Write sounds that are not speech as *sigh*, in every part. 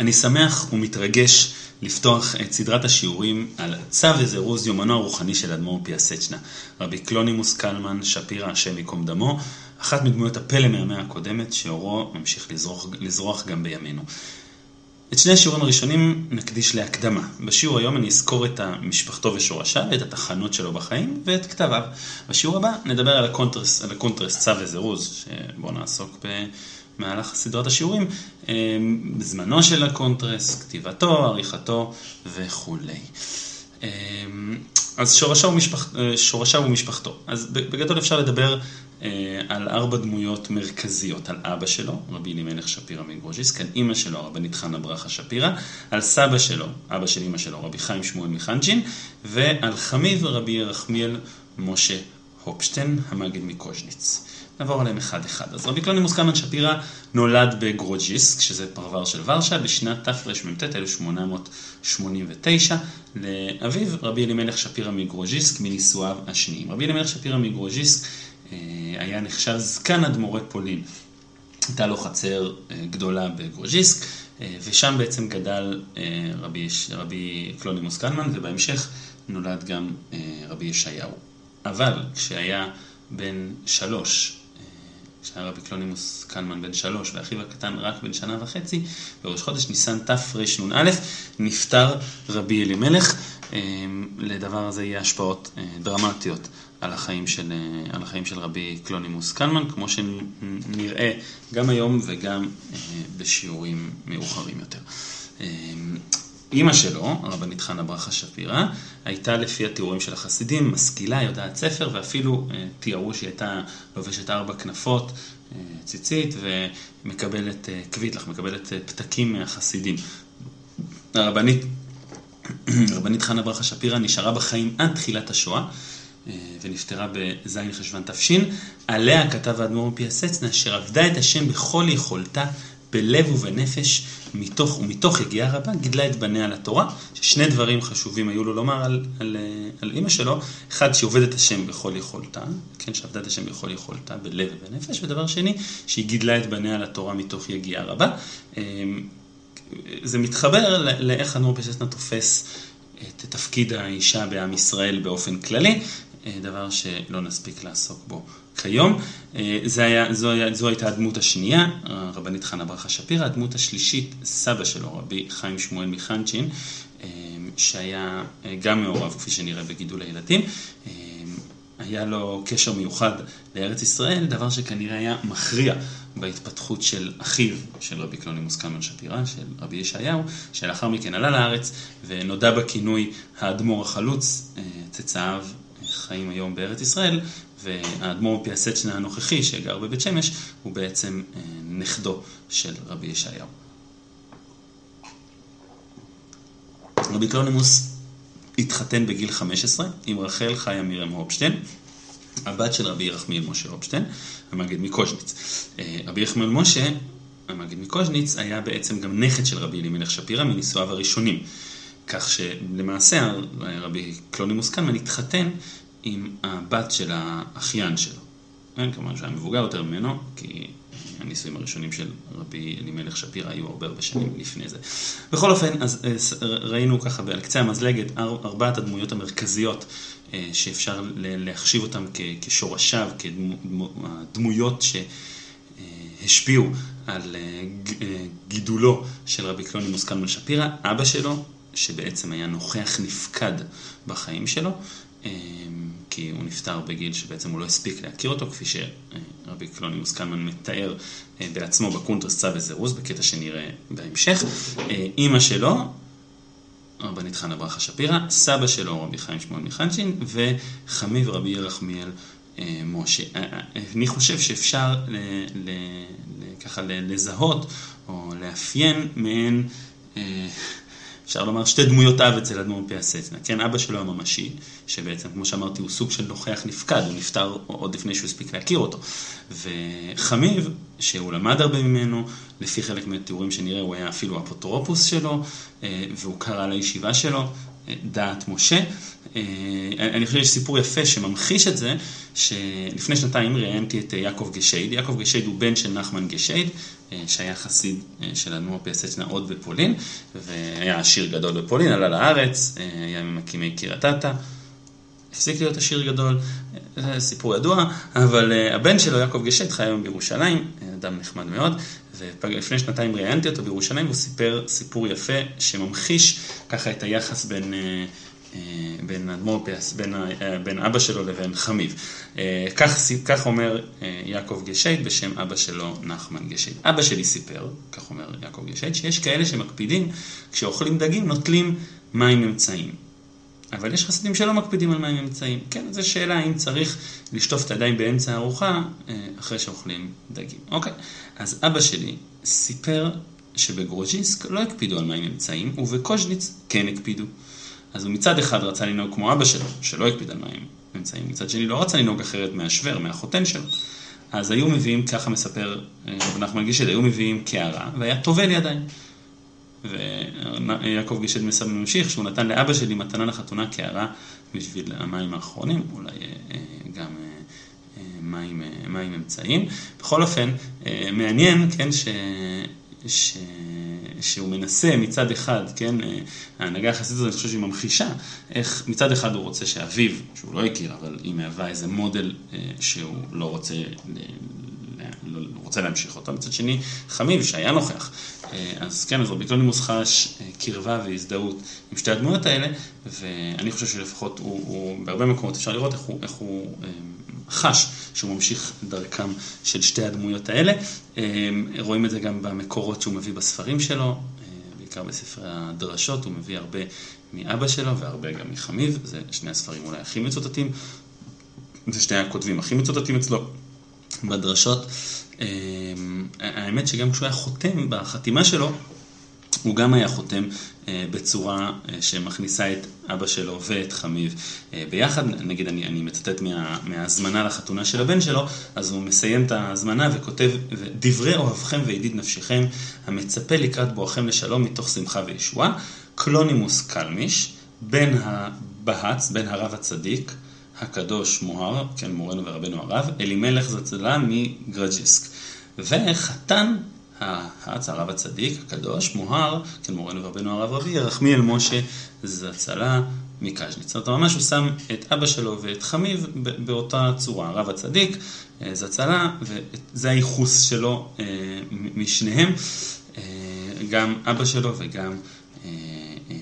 אני שמח ומתרגש לפתוח את סדרת השיעורים על צו וזירוז יומנו הרוחני של אדמו"ר פיאסצ'נה, רבי קלונימוס קלמן שפירא, השם ייקום דמו, אחת מדמויות הפלא מהמאה הקודמת, שאורו ממשיך לזרוח, לזרוח גם בימינו. את שני השיעורים הראשונים נקדיש להקדמה. בשיעור היום אני אזכור את משפחתו ושורשיו, את התחנות שלו בחיים ואת כתביו. בשיעור הבא נדבר על הקונטרס, על הקונטרס צו וזירוז, שבו נעסוק במהלך סדרת השיעורים, בזמנו של הקונטרס, כתיבתו, עריכתו וכולי. אז שורשיו, ומשפח... שורשיו ומשפחתו. אז בגדול אפשר לדבר על ארבע דמויות מרכזיות, על אבא שלו, רבי אלימלך שפירא מגרוז'יסק, על אימא שלו, הרבנית חנה ברכה שפירא, על סבא שלו, אבא של אימא שלו, רבי חיים שמואל מחנצ'ין, ועל חמיו רבי ירחמיאל משה הופשטיין, המגיד מקוז'ניץ. נעבור עליהם אחד אחד. אז רבי קלונימוס קלמן שפירא נולד בגרוג'יסק, שזה פרבר של ורשה, בשנת תרמ"ט 1889, לאביו רבי אלימלך שפירא מגרוג'יסק, מנישואיו השניים. רבי אלימלך שפירא מגרוג'יסק היה נחשב זקן אדמו"רי פולין. הייתה לו חצר גדולה בגרוז'יסק, ושם בעצם גדל רבי, רבי קלונימוס קלמן, ובהמשך נולד גם רבי ישעיהו. אבל כשהיה בן שלוש, כשהיה רבי קלונימוס קלמן בן שלוש, ואחיו הקטן רק בן שנה וחצי, בראש חודש ניסן תרנ"א, נפטר רבי אלימלך. לדבר הזה יהיה השפעות דרמטיות על החיים של, על החיים של רבי קלונימוס קלמן, כמו שנראה גם היום וגם בשיעורים מאוחרים יותר. אימא שלו, הרבנית חנה ברכה שפירא, הייתה לפי התיאורים של החסידים, משכילה, יודעת ספר, ואפילו תיארו שהיא הייתה לובשת ארבע כנפות, ציצית, ומקבלת קוויטלח, מקבלת פתקים מהחסידים. הרבנית, *clears throat* הרבנית חנה ברכה שפירא נשארה בחיים עד תחילת השואה. ונפטרה בז' חשוון תש. עליה כתב האדמו"ר פיאסצנה, אשר עבדה את השם בכל יכולתה, בלב ובנפש, מתוך ומתוך יגיעה רבה, גידלה את בניה לתורה, ששני דברים חשובים היו לו לומר על, על, על אימא שלו, אחד שהיא עובדת השם בכל יכולתה, כן, שעבדה את השם בכל יכולתה, בלב ובנפש, ודבר שני, שהיא גידלה את בניה לתורה מתוך יגיעה רבה. זה מתחבר לאיך האדמו"ר פיאסצנה תופס את תפקיד האישה בעם ישראל באופן כללי, דבר שלא נספיק לעסוק בו כיום. זה היה, זו, היה, זו הייתה הדמות השנייה, הרבנית חנה ברכה שפירא, הדמות השלישית, סבא שלו, רבי חיים שמואל מחנצ'ין, שהיה גם מעורב, כפי שנראה, בגידול הילדים. היה לו קשר מיוחד לארץ ישראל, דבר שכנראה היה מכריע בהתפתחות של אחיו, של רבי קלונימוס קלמן שפירא, של רבי ישעיהו, שלאחר מכן עלה לארץ ונודע בכינוי האדמו"ר החלוץ, צאצאיו חיים היום בארץ ישראל, והאדמו"ר פיאסצ'נה הנוכחי, שגר בבית שמש, הוא בעצם נכדו של רבי ישעיהו. רבי קלונימוס התחתן בגיל 15 עם רחל חיה מירם הופשטיין, הבת של רבי ירחמיאל משה הופשטיין, המגיד מקוז'ניץ. רבי ירחמיאל משה, המגיד מקוז'ניץ, היה בעצם גם נכד של רבי אלימלך שפירא מנישואיו הראשונים. כך שלמעשה רבי קלונימוס קלמן התחתן עם הבת של האחיין שלו. כן, כמובן שהיה מבוגר יותר ממנו, כי הנישואים הראשונים של רבי אלימלך שפירא היו הרבה הרבה שנים לפני זה. בכל אופן, אז ראינו ככה על קצה המזלג את ארבעת הדמויות המרכזיות שאפשר להחשיב אותן כשורשיו, כדמויות שהשפיעו על גידולו של רבי קלונימוס קלמן שפירא, אבא שלו, שבעצם היה נוכח נפקד בחיים שלו, כי הוא נפטר בגיל שבעצם הוא לא הספיק להכיר אותו, כפי שרבי קלונימוס קלמן מתאר בעצמו בקונטרס צו וזירוז, בקטע שנראה בהמשך. אימא שלו, רבנית חנה ברכה שפירא, סבא שלו רבי חיים שמואל מחנצ'ין, וחמיו רבי ירחמיאל משה. אני חושב שאפשר ככה לזהות או לאפיין מעין אפשר לומר שתי דמויות אב אצל אדמו"ר פיאסצנה, כן, אבא שלו הממשי, שבעצם, כמו שאמרתי, הוא סוג של נוכח נפקד, הוא נפטר עוד לפני שהוא הספיק להכיר אותו. וחמיב, שהוא למד הרבה ממנו, לפי חלק מהתיאורים שנראה, הוא היה אפילו אפוטרופוס שלו, והוא קרא לישיבה שלו, דעת משה. אני חושב שיש סיפור יפה שממחיש את זה, שלפני שנתיים ראיינתי את יעקב גשייד. יעקב גשייד הוא בן של נחמן גשייד, שהיה חסיד של אדמו"ר פייסצ'נה עוד בפולין, והיה עשיר גדול בפולין, עלה לארץ, היה ממקימי קריית אתא. הפסיק להיות עשיר גדול, זה סיפור ידוע, אבל הבן שלו, יעקב גשט, חי היום בירושלים, אדם נחמד מאוד, ולפני שנתיים ראיינתי אותו בירושלים, והוא סיפר סיפור יפה שממחיש ככה את היחס בין... אה, בין אדמו"ר פיאס, בין, בין אבא שלו לבין חמיו. כך, כך אומר יעקב גשייט בשם אבא שלו נחמן גשייט. אבא שלי סיפר, כך אומר יעקב גשייט, שיש כאלה שמקפידים, כשאוכלים דגים נוטלים מים אמצעיים. אבל יש חסידים שלא מקפידים על מים אמצעיים. כן, זו שאלה האם צריך לשטוף את הידיים באמצע הארוחה אה, אחרי שאוכלים דגים. אוקיי, אז אבא שלי סיפר שבגרוז'יסק לא הקפידו על מים אמצעים, ובקוז'ניץ כן הקפידו. אז הוא מצד אחד רצה לנהוג כמו אבא שלו, שלא הקפיד על מים אמצעים, מצד שני לא רצה לנהוג אחרת מהשוור, מהחותן שלו. אז היו מביאים, ככה מספר רב אה, נחמן גישל, היו מביאים קערה, והיה טובל ידיים. ויעקב גישל מסב ממשיך שהוא נתן לאבא שלי מתנה לחתונה קערה בשביל המים האחרונים, אולי אה, גם אה, מים, מים אמצעיים. בכל אופן, מעניין, כן, ש... ש... שהוא מנסה מצד אחד, כן, ההנהגה החסידית הזאת, אני חושב שהיא ממחישה איך מצד אחד הוא רוצה שאביו, שהוא לא הכיר, אבל היא מהווה איזה מודל שהוא לא רוצה לא, לא רוצה להמשיך אותו, מצד שני חמיב שהיה נוכח. אה, אז כן, אז רבי קלונימוס חש אה, קרבה והזדהות עם שתי הדמויות האלה, ואני חושב שלפחות הוא, הוא בהרבה מקומות אפשר לראות איך הוא, איך הוא אה, חש שהוא ממשיך דרכם של שתי הדמויות האלה. רואים את זה גם במקורות שהוא מביא בספרים שלו, בעיקר בספרי הדרשות, הוא מביא הרבה מאבא שלו והרבה גם מחמיב, זה שני הספרים אולי הכי מצוטטים, זה שני הכותבים הכי מצוטטים אצלו. בדרשות. אמ, האמת שגם כשהוא היה חותם בחתימה שלו, הוא גם היה חותם אה, בצורה אה, שמכניסה את אבא שלו ואת חמיב אה, ביחד. נגיד, אני, אני מצטט מה, מההזמנה לחתונה של הבן שלו, אז הוא מסיים את ההזמנה וכותב, דברי אוהבכם וידיד נפשכם, המצפה לקראת בואכם לשלום מתוך שמחה וישועה, קלונימוס קלמיש, בן הבהץ, בן הרב הצדיק, הקדוש מוהר, כן, מורנו ורבנו הרב, אלימלך זצלה מגרג'יסק. וחתן האץ, הרב הצדיק, הקדוש, מוהר, כן, מורנו ורבנו הרב רבי, ירחמיאל משה זצלה מקז'ניץ. זאת אומרת, ממש הוא שם את אבא שלו ואת חמיב באותה צורה, הרב הצדיק, אה, זצלה, וזה הייחוס שלו אה, משניהם, אה, גם אבא שלו וגם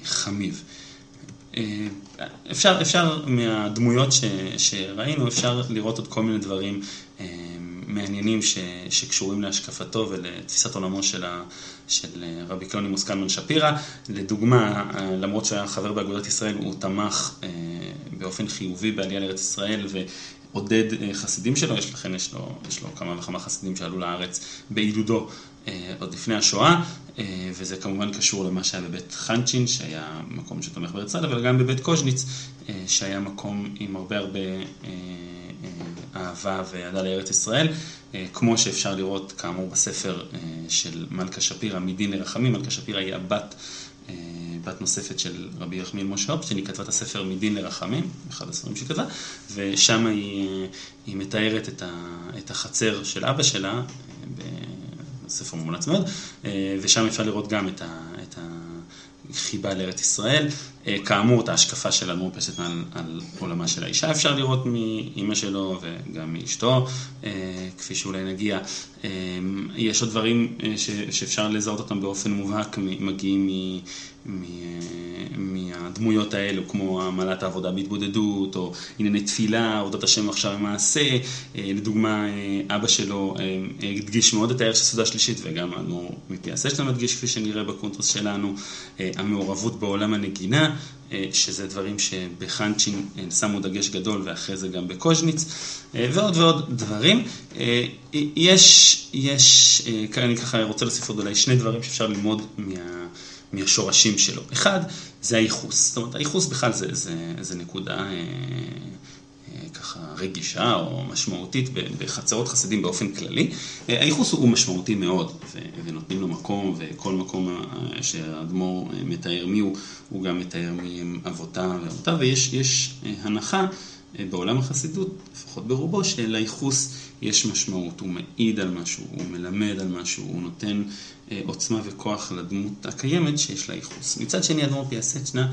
חמיב. אה, אפשר, אפשר מהדמויות ש, שראינו, אפשר לראות עוד כל מיני דברים מעניינים ש, שקשורים להשקפתו ולתפיסת עולמו של, ה, של רבי קלונימוס קלמן שפירא. לדוגמה, אה, למרות שהיה חבר באגודת ישראל, הוא תמך באופן חיובי בעלייה לארץ ישראל ועודד חסידים שלו, יש, לכן יש לו, יש לו כמה וכמה חסידים שעלו לארץ בעידודו עוד לפני השואה, אה, וזה כמובן קשור למה שהיה בבית חנצ'ין, שהיה מקום שתומך ישראל, אבל גם בבית קוז'ניץ, אה, שהיה מקום עם הרבה הרבה אה, אהבה ואהדה לארץ ישראל, כמו שאפשר לראות כאמור בספר של מלכה שפירא, מדין לרחמים, מלכה שפירא היא הבת בת נוספת של רבי יחמיאל משה אופשטיין, היא כתבה את הספר מדין לרחמים, אחד הספרים שהיא כתבה, ושם היא, היא מתארת את, ה, את החצר של אבא שלה, ספר מומלץ מאוד, אה, ושם אפשר לראות גם את, החיבה לארץ ישראל. אה, כאמור, את ההשקפה של אדמו"ר פסט על, על עולמה של האישה אפשר לראות מאימא שלו וגם מאשתו, אה, כפי שאולי נגיע. יש עוד דברים ש, שאפשר לזהות אותם באופן מובהק, מגיעים מהדמויות האלו, כמו עמלת העבודה בהתבודדות, או ענייני תפילה, עבודת השם עכשיו במעשה. אה, לדוגמה, אה, אבא שלו אה, הדגיש מאוד את הערך של סעודה שלישית, וגם האדמו"ר מפי הסשטר מדגיש, כפי שנראה בקונטרס שלנו, המעורבות בעולם הנגינה, שזה דברים שבחנצ'ין שמו דגש גדול, ואחרי זה גם בקוז'ניץ, ועוד ועוד דברים. יש, יש, אני ככה רוצה להוסיף עוד אולי שני דברים שאפשר ללמוד מה... מהשורשים שלו. אחד, זה הייחוס. זאת אומרת, הייחוס בכלל זה, זה, זה נקודה אה, אה, ככה רגישה או משמעותית בחצרות חסידים באופן כללי. הייחוס הוא משמעותי מאוד, ונותנים לו מקום, וכל מקום שהאדמו"ר מתאר מי הוא, הוא גם מתאר מי הם אבותיו ואבותיו, ויש הנחה בעולם החסידות, לפחות ברובו, שלייחוס יש משמעות, הוא מעיד על משהו, הוא מלמד על משהו, הוא נותן עוצמה וכוח לדמות הקיימת שיש לה ייחוס. מצד שני, אדמו"ר פיאסצ'נה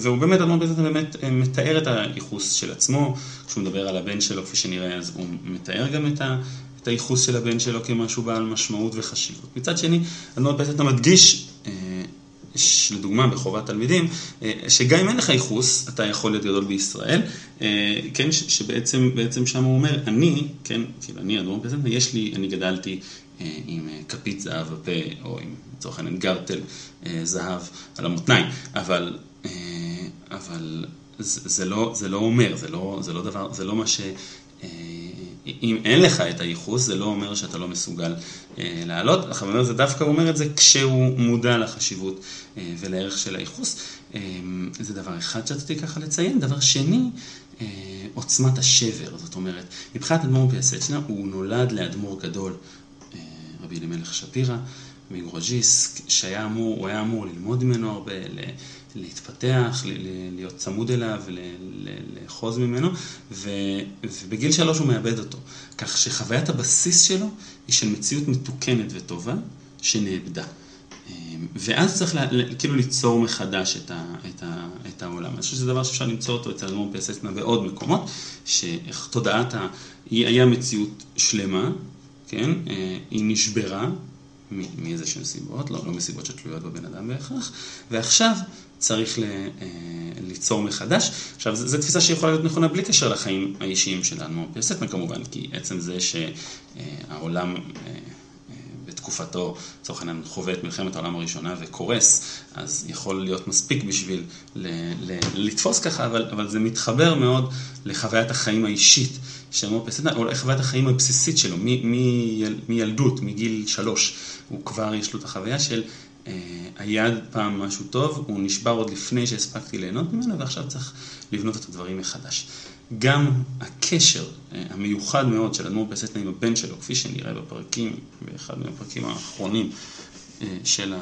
והוא באמת, אדמון בזטן באמת אה, מתאר את הייחוס של עצמו, כשהוא מדבר על הבן שלו, כפי שנראה, אז הוא מתאר גם את, ה, את הייחוס של הבן שלו כמשהו בעל משמעות וחשיבות. מצד שני, אדמון בזטן מדגיש, אה, לדוגמה בחובת תלמידים, אה, שגם אם אין לך ייחוס, אתה יכול להיות גדול בישראל, כן, שבעצם שם הוא אומר, אני, כן, כאילו אני אדמון בזטן, יש לי, אני גדלתי עם כפית זהב בפה, או עם, לצורך העניין, גרטל זהב על המותניים, אבל אבל זה, זה, לא, זה לא אומר, זה לא, זה לא דבר, זה לא מה ש... אה, אם אין לך את הייחוס, זה לא אומר שאתה לא מסוגל אה, לעלות. החבר זה דווקא אומר את זה כשהוא מודע לחשיבות ולערך של הייחוס. זה דבר אחד שרציתי ככה לציין. דבר שני, עוצמת השבר. זאת אומרת, מבחינת אדמו"ר פיאסצ'נה, הוא נולד לאדמו"ר גדול, רבי אלימלך שפירא, מגרוג'יסק, שהיה אמור, הוא היה אמור ללמוד ממנו הרבה, להתפתח, להיות צמוד אליו, לאחוז ממנו, ובגיל שלוש הוא מאבד אותו. כך שחוויית הבסיס שלו היא של מציאות מתוקנת וטובה שנאבדה. ואז צריך לה, כאילו ליצור מחדש את, ה, את, ה, את העולם. אני חושב שזה דבר שאפשר למצוא אותו אצל אדמו"ר פייססנה בעוד מקומות, שתודעת ה... היא היה מציאות שלמה, כן? אה, היא נשברה מאיזה שהן סיבות, לא, לא מסיבות שתלויות בבן אדם בהכרח, ועכשיו צריך ל, אה, ליצור מחדש. עכשיו, זו תפיסה שיכולה להיות נכונה בלי קשר לחיים האישיים של האדמו"ר פיוסטמן כמובן, כי עצם זה שהעולם... אה, בתקופתו, לצורך העניין, חווה את מלחמת העולם הראשונה וקורס, אז יכול להיות מספיק בשביל ל- ל- לתפוס ככה, אבל, אבל זה מתחבר מאוד לחוויית החיים האישית של מור פסטנה, או לחוויית החיים הבסיסית שלו, מילדות, מגיל שלוש, הוא כבר יש לו את החוויה של אה, היה פעם משהו טוב, הוא נשבר עוד לפני שהספקתי ליהנות ממנו, ועכשיו צריך לבנות את הדברים מחדש. גם הקשר אה, המיוחד מאוד של אדמו"ר פסטנה עם הבן שלו, כפי שנראה בפרקים, באחד מהפרקים האחרונים אה, של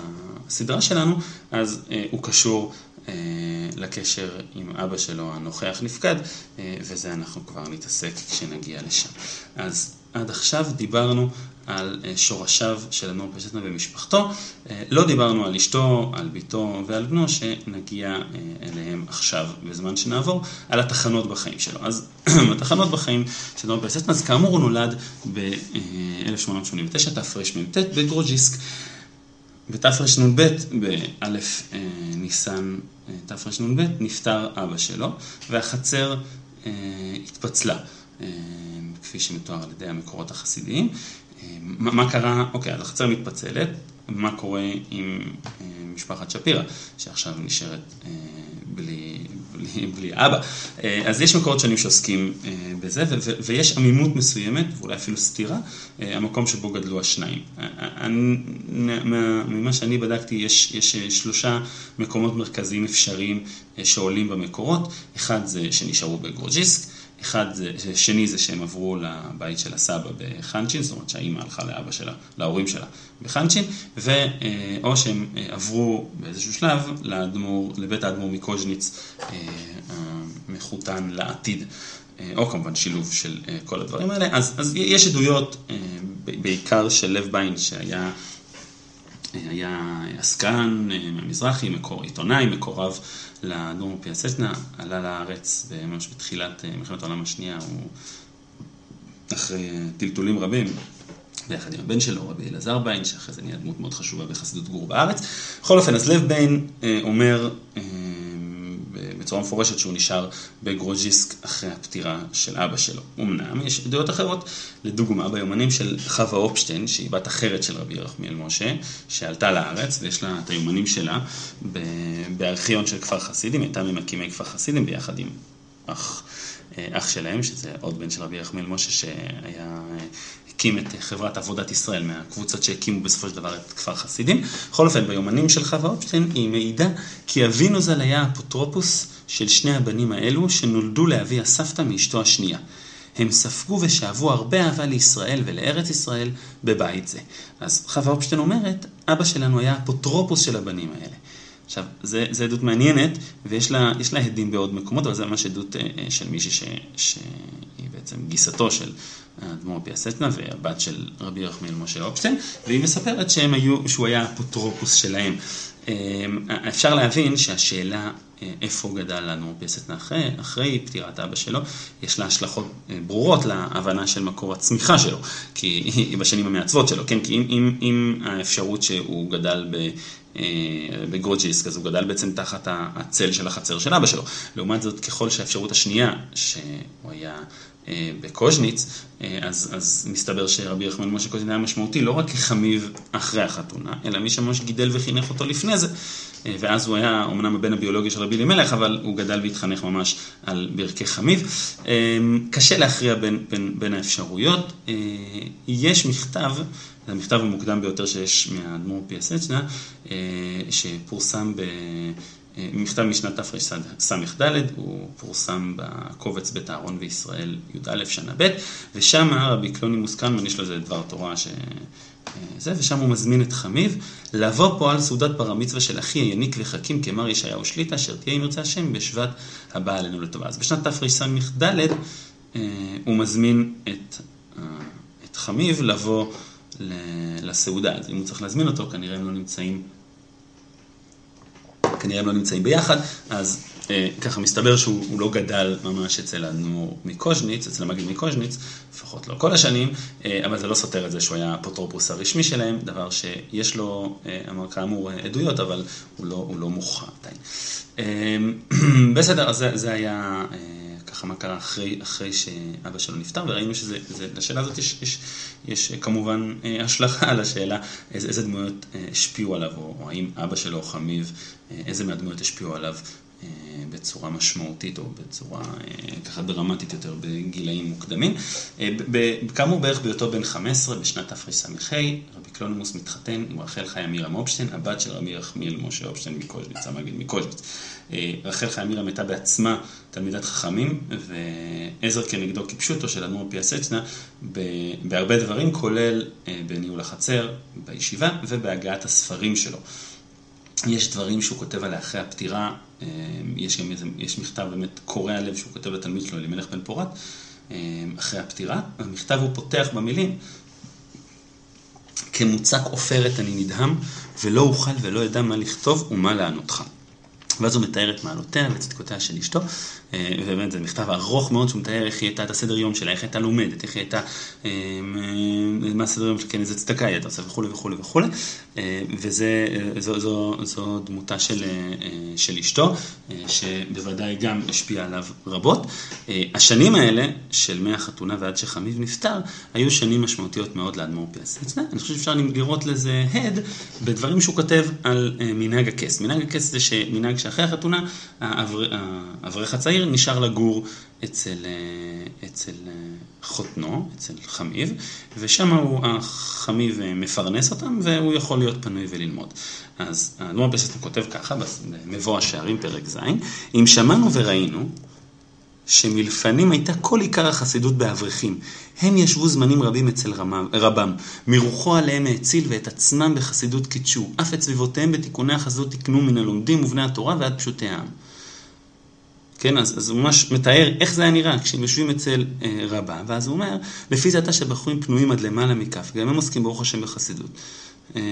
הסדרה שלנו, אז הוא קשור לקשר עם אבא שלו הנוכח נפקד, וזה אנחנו כבר נתעסק כשנגיע לשם. אז עד עכשיו דיברנו על אה, שורשיו של אדמו"ר פשטנה ומשפחתו. אה, לא דיברנו על אשתו, על ביתו ועל בנו, שנגיע אה, אליהם עכשיו, בזמן שנעבור, על התחנות בחיים שלו. אז *clears throat* התחנות בחיים של אדמו"ר פשטנה, אז כאמור הוא נולד ב-1889, תרמ"ט, בגרוג'יסק. בתרנ"ב, באלף ניסן תרנ"ב, נפטר אבא שלו, והחצר התפצלה. כפי שמתואר על ידי המקורות החסידיים. מה, מה קרה, אוקיי, אז החצר מתפצלת, מה קורה עם אה, משפחת שפירא, שעכשיו נשארת אה, בלי, בלי, בלי אבא. אה, אז יש מקורות שונים שעוסקים אה, בזה, ו, ו, ויש עמימות מסוימת, ואולי אפילו סתירה, אה, המקום שבו גדלו השניים. אה, אני, ממה שאני בדקתי, יש, יש אה, שלושה מקומות מרכזיים אפשריים אה, שעולים במקורות, אחד זה שנשארו בגרוג'יסק, אחד, זה, שני זה שהם עברו לבית של הסבא בחנצ'ין, זאת אומרת שהאימא הלכה לאבא שלה, להורים שלה בחנצ'ין, ו, אה, שהם אה, עברו באיזשהו שלב לאדמור, לבית האדמו"ר מקוז'ניץ אה, המחותן לעתיד. או כמובן שילוב של כל הדברים האלה. אז, אז יש עדויות, בעיקר של לב ביין, שהיה היה עסקן מהמזרחי, מקור, עיתונאי, מקורב לאדמו"ר פיאסטנה, עלה לארץ ממש בתחילת אה, מלחמת העולם השנייה, הוא אחרי טלטולים רבים, ביחד עם הבן שלו, רבי אלעזר ביין, שאחרי זה נהיה דמות מאוד חשובה בחסידות גור בארץ. בכל אופן, אז לב ביין אה, אומר אה, בצורה מפורשת שהוא נשאר בגרוז'יסק אחרי הפטירה של אבא שלו. אמנם יש עדויות אחרות, לדוגמה ביומנים של חווה אופשטיין, שהיא בת אחרת של רבי ירחמיאל משה, שעלתה לארץ ויש לה את היומנים שלה בארכיון של כפר חסידים, הייתה ממקימי כפר חסידים ביחד עם אח, אח שלהם, שזה עוד בן של רבי ירחמיאל משה שהיה הקים את חברת עבודת ישראל, מהקבוצות שהקימו בסופו של דבר את כפר חסידים. בכל אופן, ביומנים של חווה אופשטיין היא מעידה כי אבינו ז"ל היה אפוטרופוס של שני הבנים האלו שנולדו לאבי הסבתא מאשתו השנייה. הם ספגו ושאבו הרבה אהבה לישראל ולארץ ישראל בבית זה. אז חווה אופשטיין אומרת, אבא שלנו היה אפוטרופוס של הבנים האלה. עכשיו, זו עדות מעניינת, ויש לה, לה הדים בעוד מקומות, אבל זו ממש עדות אה, אה, של מישהי שהיא בעצם גיסתו של האדמו"ר פיאסטנה והבת של רבי ירחמיאל משה אופשטיין, והיא מספרת שהם היו, שהוא היה אפוטרופוס שלהם. אה, אפשר להבין שהשאלה איפה גדל לנו פיאסטנה אחרי, אחרי פטירת אבא שלו, יש לה השלכות ברורות להבנה של מקור הצמיחה שלו, כי בשנים המעצבות שלו, כן? כי אם, אם, אם האפשרות שהוא גדל ב... אה, בגוג'יסק, אז הוא גדל בעצם תחת הצל של החצר של אבא שלו. לעומת זאת, ככל שהאפשרות השנייה, שהוא היה אה, בקוז'ניץ, אה, אז, אז מסתבר שרבי יחמן משה קוז'ניץ היה משמעותי לא רק כחמיב אחרי החתונה, אלא מי שממש גידל וחינך אותו לפני זה. ואז הוא היה אמנם הבן הביולוגי של רבי אלימלך, אבל הוא גדל והתחנך ממש על ברכי חמיב. קשה להכריע בין, בין, בין האפשרויות. יש מכתב זה המכתב המוקדם ביותר שיש מהאדמו"ר פיאסצ'נה, אה, שפורסם ב... אה, מכתב משנת תרס"ד, הוא פורסם בקובץ בית אהרון וישראל י"א שנה ב', ושם רבי קלונימוס קלמן, יש לו איזה דבר תורה ש... אה, זה, ושם הוא מזמין את חמיב לבוא פה על סעודת בר המצווה של אחי היניק וחכים כמר ישעיהו שליטה, אשר תהיה אם ירצה השם בשבט הבא עלינו לטובה. אז בשנת תרס"ד הוא מזמין את, את חמיב לבוא לסעודה, אז אם הוא צריך להזמין אותו, כנראה הם לא נמצאים, כנראה הם לא נמצאים ביחד, אז אה, ככה מסתבר שהוא לא גדל ממש אצל האדמו"ר מקוז'ניץ, אצל המגיד מקוז'ניץ, לפחות לא כל השנים, אה, אבל זה לא סותר את זה שהוא היה האפוטרופוס הרשמי שלהם, דבר שיש לו, אה, אמר כאמור, עדויות, אבל הוא לא, הוא לא מוכרע עדיין. אה, *clears throat* בסדר, אז זה, זה היה... אה, ככה מה קרה אחרי, אחרי שאבא שלו נפטר, וראינו שלשאלה הזאת יש, יש, יש כמובן אה, השלכה על השאלה איזה, איזה דמויות אה, השפיעו עליו, או, או האם אבא שלו או חמיב, אה, איזה מהדמויות השפיעו עליו בצורה משמעותית או בצורה ככה דרמטית יותר בגילאים מוקדמים. כאמור בערך בהיותו בן 15 בשנת תרס"ה, רבי קלונמוס מתחתן עם רחל חיה מירה מופשטיין, הבת של רבי יחמיאל משה אופשטיין מקוז'ניץ, המגיד מקוז'ניץ. רחל חיה מירה הייתה בעצמה תלמידת חכמים, ועזר כנגדו כפשוטו של אדמו"ר פיאסצנה בהרבה דברים, כולל בניהול החצר, בישיבה ובהגעת הספרים שלו. יש דברים שהוא כותב עליה אחרי הפטירה, יש גם איזה, יש מכתב באמת קורע לב שהוא כותב לתלמיד שלו, אלימלך בן פורת, אחרי הפטירה. המכתב הוא פותח במילים, כמוצק עופרת אני נדהם, ולא אוכל ולא אדע מה לכתוב ומה לענותך. ואז הוא מתאר את מעלותיה וצדקותיה של אשתו, אה, ובאמת זה מכתב ארוך מאוד שהוא מתאר איך היא הייתה את הסדר יום שלה, איך הייתה לומדת, איך היא הייתה, אה, אה, מה הסדר יום שלה, כן, איזה צדקה היא הייתה עושה וכולי וכולי וכולי, וזו דמותה של, של אשתו, שבוודאי גם השפיעה עליו רבות. השנים האלה, של מהחתונה ועד שחמיב נפטר, היו שנים משמעותיות מאוד לאדמו"ר פיאסצנה. אני חושב שאפשר לראות לזה הד בדברים שהוא כותב על מנהג הכס. מנהג הכס זה מנהג שאחרי החתונה, האברך הצעיר צעיר נשאר לגור אצל, אה, אצל אה, חותנו, אצל חמיב, ושם הוא, החמיב אה, מפרנס אותם והוא יכול להיות פנוי וללמוד. אז האדמו"ר פסטן כותב ככה, במבוא השערים פרק ז', אם שמענו וראינו שמלפנים הייתה כל עיקר החסידות באברכים. הם ישבו זמנים רבים אצל רבם, מרוחו עליהם האציל ואת עצמם בחסידות קידשו, אף את סביבותיהם בתיקוני החסידות תיקנו מן הלומדים ובני התורה ועד פשוטי העם. כן, אז, אז הוא ממש מתאר איך זה היה נראה כשהם יושבים אצל אה, רבה, ואז הוא אומר, לפי זה אתה שבחורים פנויים עד למעלה מכף, גם הם עוסקים ברוך השם בחסידות. אה,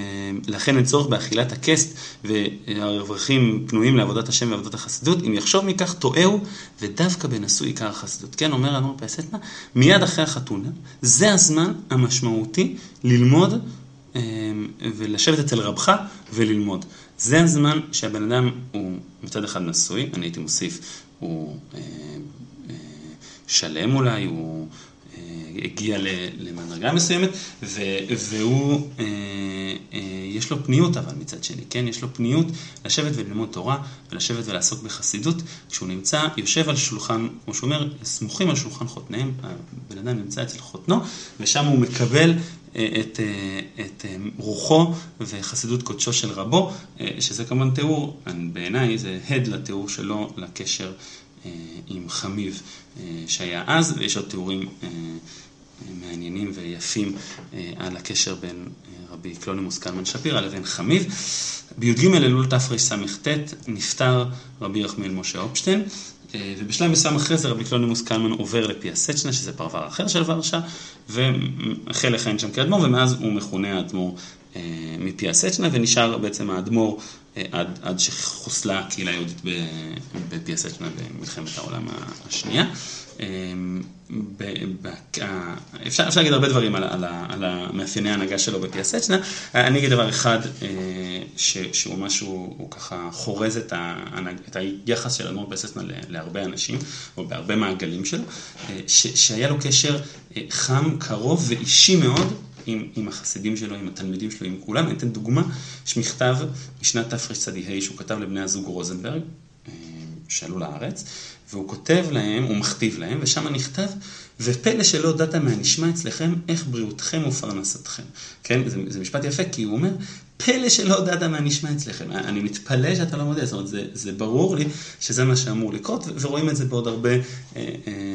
לכן אין צורך באכילת הכסט, והרווחים פנויים לעבודת השם ועבודת החסידות, אם יחשוב מכך טועהו, ודווקא בנשוא עיקר החסידות. כן, אומר אדמו"ר פייסטנה, מיד אחרי החתונה, זה הזמן המשמעותי ללמוד ולשבת אצל רבך וללמוד. זה הזמן שהבן אדם הוא מצד אחד נשוי, אני הייתי מוסיף הוא אה, אה, שלם אולי, הוא הגיע למדרגה מסוימת, והוא, יש לו פניות אבל מצד שני, כן? יש לו פניות לשבת וללמוד תורה ולשבת ולעסוק בחסידות. כשהוא נמצא, יושב על שולחן, כמו שהוא אומר, סמוכים על שולחן חותניהם, הבן אדם נמצא אצל חותנו, ושם הוא מקבל את, את רוחו וחסידות קודשו של רבו, שזה כמובן תיאור, בעיניי זה הד לתיאור שלו לקשר עם חמיו שהיה אז, ויש עוד תיאורים מעניינים ויפים על הקשר בין רבי קלונימוס קלמן שפירא לבין חמיו. בי"ג אלול תרס"ט נפטר רבי ירחמיאל משה הופשטיין, ובשלב מסוים אחרי זה רבי קלונימוס קלמן עובר לפיאסצ'נה, שזה פרבר אחר של ורשה, והחל לכהן שם כאדמו"ר, ומאז הוא מכונה האדמו"ר מפיאסצ'נה, ונשאר בעצם האדמו"ר עד, עד שחוסלה הקהילה היהודית בפיאסצ'נה במלחמת העולם השנייה. אפשר, אפשר להגיד הרבה דברים על, על, על המאפייני ההנהגה שלו בפיאסצ'נה. אני אגיד דבר אחד, ש, שהוא משהו, הוא ככה חורז את, ההנהג, את היחס של אדמו"ר פיאסצ'נה להרבה אנשים, או בהרבה מעגלים שלו, ש, שהיה לו קשר חם, קרוב ואישי מאוד. עם, עם החסידים שלו, עם התלמידים שלו, עם כולם. אני אתן דוגמה, יש מכתב משנת תרצ"ה שהוא כתב לבני הזוג רוזנברג, שעלו לארץ, והוא כותב להם, הוא מכתיב להם, ושם נכתב, ופלא שלא הודעת מהנשמע אצלכם, איך בריאותכם ופרנסתכם. כן, זה, זה משפט יפה, כי הוא אומר, פלא שלא הודעת מה נשמע אצלכם. אני מתפלא שאתה לא מודה, זאת אומרת, זה, זה ברור לי שזה מה שאמור לקרות, ורואים את זה בעוד הרבה אה, אה,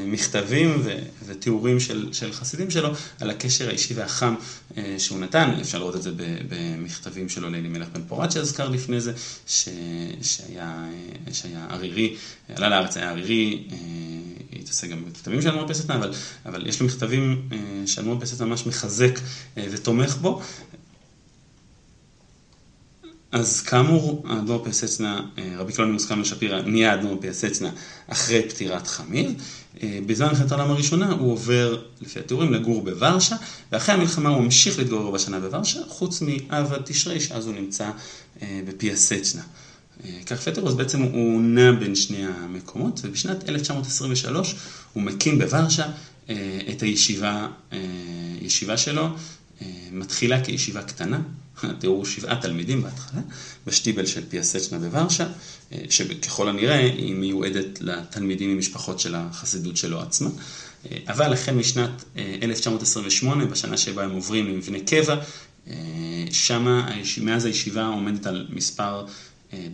מכתבים ו, ותיאורים של, של חסידים שלו, על הקשר האישי והחם אה, שהוא נתן. אפשר לראות את זה במכתבים שלו לאלימלך בן פורת שהזכר לפני זה, ש, שהיה, שהיה ערירי, עלה לארץ, היה ערירי. אה, התעסק גם בכתבים של אדמו"ר פסטנה, אבל, אבל יש לו מכתבים אה, שאדמו"ר פסטנה ממש מחזק אה, ותומך בו, אז כאמור, האדמו"ר פיאסצנה, רבי קלונימוס קלמן שפירא, נהיה האדמו"ר פיאסצנה אחרי פטירת חמיב. בזמן מלחמת העולם הראשונה הוא עובר, לפי התיאורים, לגור בוורשה, ואחרי המלחמה הוא המשיך להתגורר בשנה בוורשה, חוץ מאב עד תשרי, שאז הוא נמצא בפיאסצנה. כך פטר, אז בעצם הוא נע בין שני המקומות, ובשנת 1923 הוא מקים בוורשה את הישיבה, ישיבה שלו, מתחילה כישיבה קטנה, התיאור שבעה תלמידים בהתחלה, בשטיבל של פיאסצ'נה בוורשה, שככל הנראה היא מיועדת לתלמידים ממשפחות של החסידות שלו עצמה. אבל החל משנת 1928, בשנה שבה הם עוברים למבנה קבע, שמה, מאז הישיבה עומדת על מספר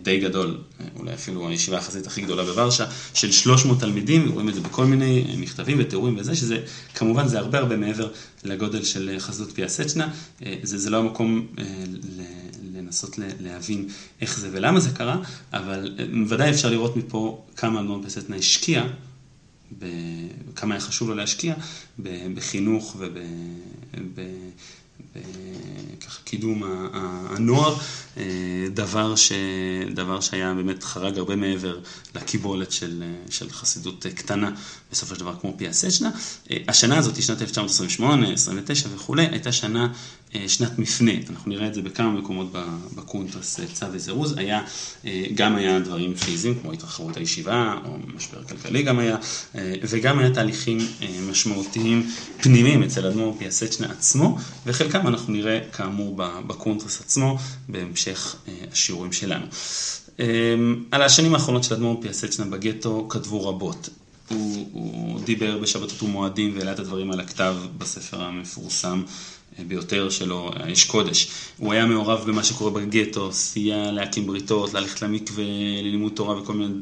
די גדול, אולי אפילו הישיבה החזית הכי גדולה בוורשה, של 300 תלמידים, רואים את זה בכל מיני מכתבים ותיאורים וזה, שזה כמובן זה הרבה הרבה מעבר לגודל של חסידות פיאסצ'נה, זה, זה לא המקום לנסות להבין איך זה ולמה זה קרה, אבל ודאי אפשר לראות מפה כמה אדמון פיאסצ'נה השקיע, כמה היה חשוב לו להשקיע בחינוך וב... ככה קידום הנוער, דבר, ש, דבר שהיה באמת חרג הרבה מעבר לקיבולת של, של חסידות קטנה, בסופו של דבר כמו פיאסצ'נה. השנה הזאת, שנת 1928, 29 וכולי, הייתה שנה, שנת מפנה. אנחנו נראה את זה בכמה מקומות בקונטרס צו וזירוז. היה, גם היה דברים פיזיים, כמו התרחבות הישיבה, או משבר כלכלי גם היה, וגם היה תהליכים משמעותיים פנימיים אצל אדמו"ר פיאסצ'נה עצמו, וחלקם אנחנו נראה כאמור בקונטרס עצמו, בהמשך השיעורים שלנו. על השנים האחרונות של אדמו"ר פיאסצ'נה בגטו כתבו רבות. הוא, הוא דיבר בשבתות ומועדים והעלה את הדברים על הכתב בספר המפורסם ביותר שלו, האש קודש. הוא היה מעורב במה שקורה בגטו, סייע להקים בריתות, ללכת למקווה, ללימוד תורה וכל מיני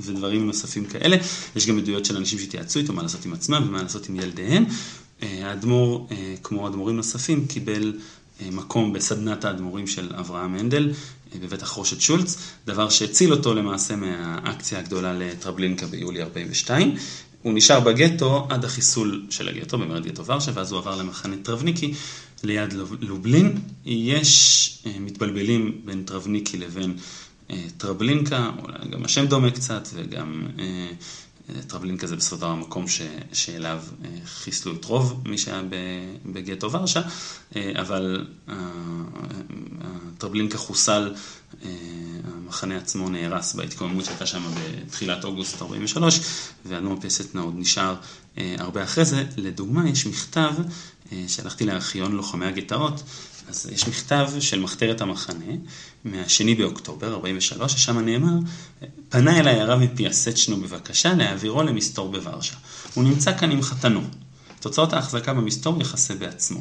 ודברים נוספים כאלה. יש גם עדויות של אנשים שהתייעצו איתו מה לעשות עם עצמם ומה לעשות עם ילדיהם. האדמו"ר, כמו אדמו"רים נוספים, קיבל מקום בסדנת האדמו"רים של אברהם הנדל בבית החרושת שולץ, דבר שהציל אותו למעשה מהאקציה הגדולה לטרבלינקה ביולי 42. הוא נשאר בגטו עד החיסול של הגטו, במרד גטו ורשה, ואז הוא עבר למחנה טרבניקי ליד לובלין. יש מתבלבלים בין טרבניקי לבין טרבלינקה, אולי גם השם דומה קצת, וגם טרבלינקה זה בסופו של דבר המקום ש, שאליו חיסלו את רוב מי שהיה בגטו ורשה, אבל טרבלינקה חוסל, המחנה עצמו נהרס בהתקוממות שהייתה שם בתחילת אוגוסט 43, ואדמו"ר פסטנה עוד נשאר הרבה אחרי זה. לדוגמה, יש מכתב שהלכתי לארכיון לוחמי הגטאות, אז יש מכתב של מחתרת המחנה, מהשני באוקטובר, 43, ששם נאמר, פנה אליי הרב מפיאסצ'נו בבקשה להעבירו למסתור בוורשה. הוא נמצא כאן עם חתנו. תוצאות ההחזקה במסתור יכסה בעצמו.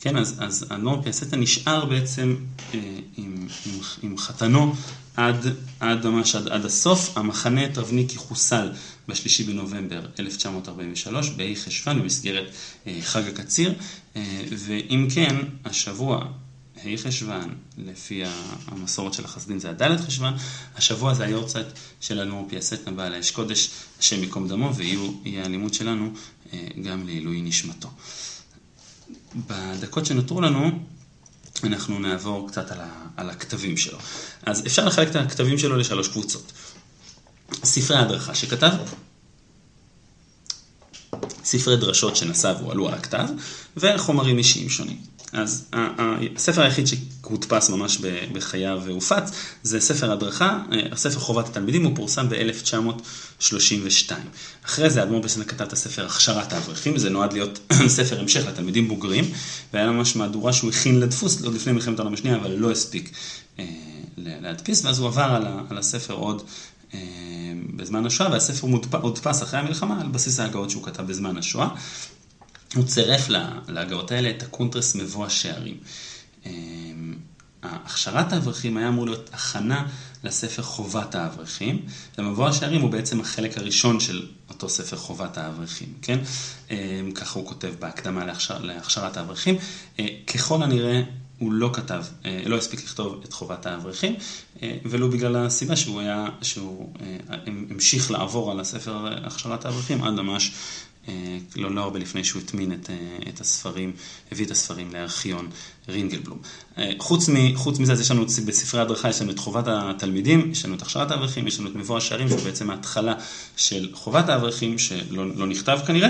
כן, אז, אז האדמו"ר פיאסטה נשאר בעצם אה, עם, עם, עם חתנו עד, עד ממש עד, עד הסוף. המחנה טרבניקי חוסל בשלישי בנובמבר 1943 בה' חשוון במסגרת אה, חג הקציר, ואם כן, השבוע, ה' חשוון, לפי המסורת של החסדים זה הדלת חשוון, השבוע זה היורצייט של האדמו"ר פיאסטה בעל האש קודש, השם ייקום דמו, ויהיה הלימוד שלנו אה, גם לעילוי נשמתו. בדקות שנותרו לנו, אנחנו נעבור קצת על, ה, על הכתבים שלו. אז אפשר לחלק את הכתבים שלו לשלוש קבוצות. ספרי הדרכה שכתב, ספרי דרשות שנשא והועלו על הכתב, וחומרים אישיים שונים. אז הספר היחיד שהודפס ממש בחייו והופץ, זה ספר הדרכה, הספר חובת התלמידים, הוא פורסם ב-1932. אחרי זה אדמו"ר בסנה כתב את הספר הכשרת האברכים, זה נועד להיות *clears throat* ספר המשך לתלמידים בוגרים, והיה ממש מהדורה שהוא הכין לדפוס עוד לפני מלחמת העולם השנייה, אבל לא הספיק אה, להדפיס, ואז הוא עבר על הספר עוד אה, בזמן השואה, והספר הודפס אחרי המלחמה על בסיס ההגאות שהוא כתב בזמן השואה. הוא צירף להגהות האלה את הקונטרס מבוא השערים. אמ, הכשרת האברכים היה אמור להיות הכנה לספר חובת האברכים, ומבוא השערים הוא בעצם החלק הראשון של אותו ספר חובת האברכים, כן? ככה הוא כותב בהקדמה להכשר, להכשרת האברכים. אה, ככל הנראה הוא לא כתב, אה, לא הספיק לכתוב את חובת האברכים, אה, ולו בגלל הסיבה שהוא היה, שהוא המשיך לעבור על הספר הכשרת האברכים עד ממש אה, לא, לא הרבה לפני שהוא הטמין את, אה, את הספרים, הביא את הספרים לארכיון רינגלבלום. אה, חוץ, מ, חוץ מזה, אז יש לנו בספרי הדרכה, יש לנו את חובת התלמידים, יש לנו את הכשרת האברכים, יש לנו את מבוא השערים, שהוא בעצם ההתחלה של חובת האברכים, שלא לא נכתב כנראה,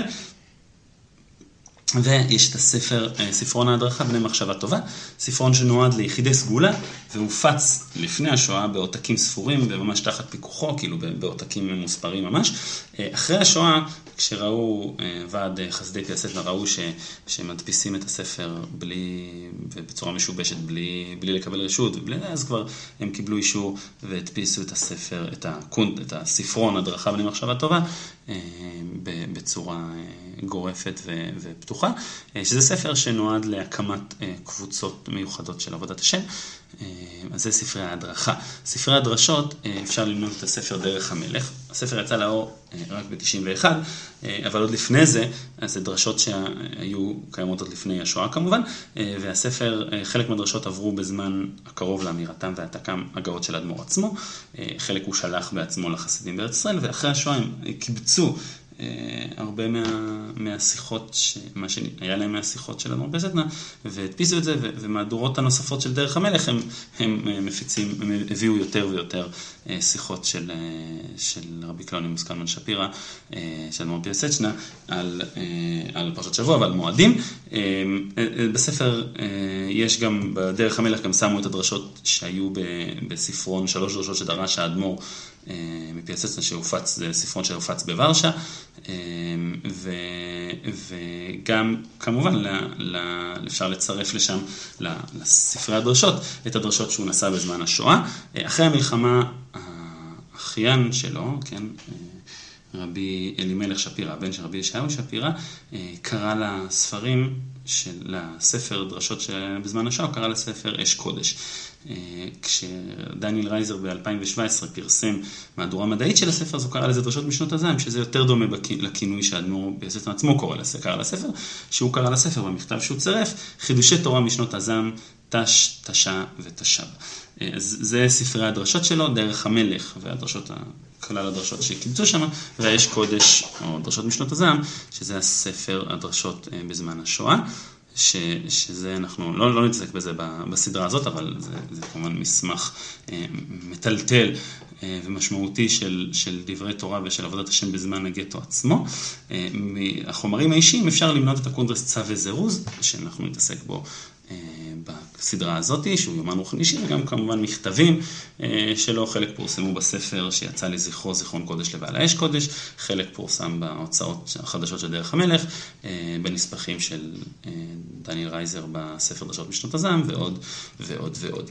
ויש את הספר, אה, ספרון ההדרכה, בני מחשבה טובה, ספרון שנועד ליחידי סגולה, והופץ לפני השואה בעותקים ספורים וממש תחת פיקוחו, כאילו בעותקים ממוספרים ממש. אה, אחרי השואה, כשראו אה, ועד חסדי פייסטנה, ראו ש, שמדפיסים את הספר בלי, בצורה משובשת, בלי, בלי לקבל רשות, ובלי, אז כבר הם קיבלו אישור והדפיסו את הספר, את, הקונט, את הספרון הדרכה בני מחשבה טובה, בצורה גורפת ופתוחה, אה, שזה ספר שנועד להקמת אה, קבוצות מיוחדות של עבודת השם. אה, אז זה ספרי ההדרכה. ספרי הדרשות, אפשר ללמוד את הספר דרך המלך. הספר יצא לאור רק ב-91, אבל עוד לפני זה, אז זה דרשות שהיו קיימות עוד לפני השואה כמובן, והספר, חלק מהדרשות עברו בזמן הקרוב לאמירתם והעתקם הגאות של האדמו"ר עצמו, חלק הוא שלח בעצמו לחסידים בארץ ישראל, ואחרי השואה הם קיבצו אה, הרבה מה, מהשיחות, ש, מה שהיה להם מהשיחות של אדמו"ר בסטנה, והדפיסו את זה, ומהדורות הנוספות של דרך המלך הם, הם אה, מפיצים, הם הביאו יותר ויותר אה, שיחות של, של רבי קלונימוס קלמן שפירא, של אדמו"ר פיאסצ'נה, על, על פרשת שבוע ועל מועדים. בספר יש גם, בדרך המלך גם שמו את הדרשות שהיו בספרון, שלוש דרשות שדרש האדמו"ר. מפיאסצנה שהופץ, זה ספרון שהופץ בוורשה, ו, וגם כמובן ל, ל, אפשר לצרף לשם, לספרי הדרשות, את הדרשות שהוא נשא בזמן השואה. אחרי המלחמה, האחיין שלו, כן, רבי אלימלך שפירא, הבן של רבי ישעיהו שפירא, קרא לספרים של הספר דרשות שבזמן השואה, הוא קרא לספר אש קודש. אה, כשדניאל רייזר ב-2017 פרסם מהדורה מדעית של הספר, אז הוא קרא לזה דרשות משנות הזעם, שזה יותר דומה לכינוי שהאדמו"ר ביוסף עצמו קורא לספר, קרא לספר, שהוא קרא לספר במכתב שהוא צירף, חידושי תורה משנות הזעם, תש, תשע ותשב. זה ספרי הדרשות שלו, דרך המלך והדרשות, כלל הדרשות שקיבצו שם, והאש קודש, או דרשות משנות הזעם, שזה הספר הדרשות אה, בזמן השואה. ש, שזה, אנחנו לא, לא נתעסק בזה בסדרה הזאת, אבל זה, זה כמובן מסמך אה, מטלטל אה, ומשמעותי של, של דברי תורה ושל עבודת השם בזמן הגטו עצמו. מהחומרים האישיים אפשר למנות את הקונטרס צו וזירוז, שאנחנו נתעסק בו הסדרה הזאת, שהוא יומן רוחני אישי, וגם כמובן מכתבים שלו, חלק פורסמו בספר שיצא לזכרו, זיכרון קודש לבעל האש קודש, חלק פורסם בהוצאות החדשות של דרך המלך, בנספחים של דניאל רייזר בספר דרשות משנות הזעם, ועוד ועוד ועוד.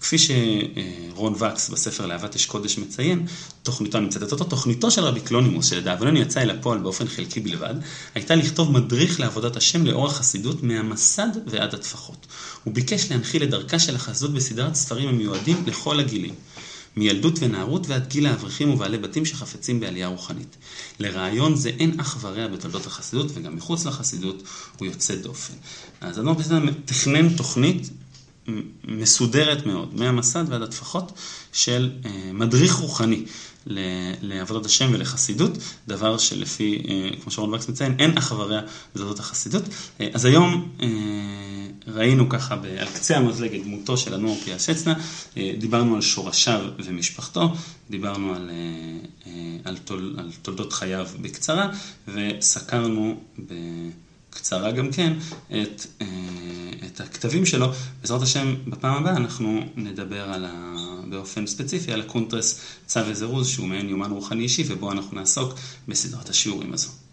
כפי שרון וקס בספר לאהבת אש קודש מציין, תוכניתו, אני מצטט אותו, תוכניתו של רבי קלונימוס, שלדאבוננו יצא אל הפועל באופן חלקי בלבד, הייתה לכתוב מדריך לעבודת השם לאור החסידות מהמסד ועד הטפחות. הוא ביקש להנחיל את דרכה של החסידות בסדרת ספרים המיועדים לכל הגילים. מילדות ונערות ועד גיל האברכים ובעלי בתים שחפצים בעלייה רוחנית. לרעיון זה אין אח ורע בתולדות החסידות, וגם מחוץ לחסידות הוא יוצא דופן. אז אדמו"ר פסטן תכנן תוכנית מסודרת מאוד, מהמסד ועד הטפחות, של מדריך רוחני לעבודת השם ולחסידות, דבר שלפי, כמו שרון וקס מציין, אין אח ורע בתולדות החסידות. אז היום ראינו ככה על קצה המזלג את דמותו של אדמו"ר פיאסצנה, דיברנו על שורשיו ומשפחתו, דיברנו על, על, תול, על תולדות חייו בקצרה, וסקרנו בקצרה גם כן את, את הכתבים שלו. בעזרת השם, בפעם הבאה אנחנו נדבר על ה, באופן ספציפי על הקונטרס צו וזירוז, שהוא מעין יומן רוחני אישי, ובו אנחנו נעסוק בסדרת השיעורים הזו.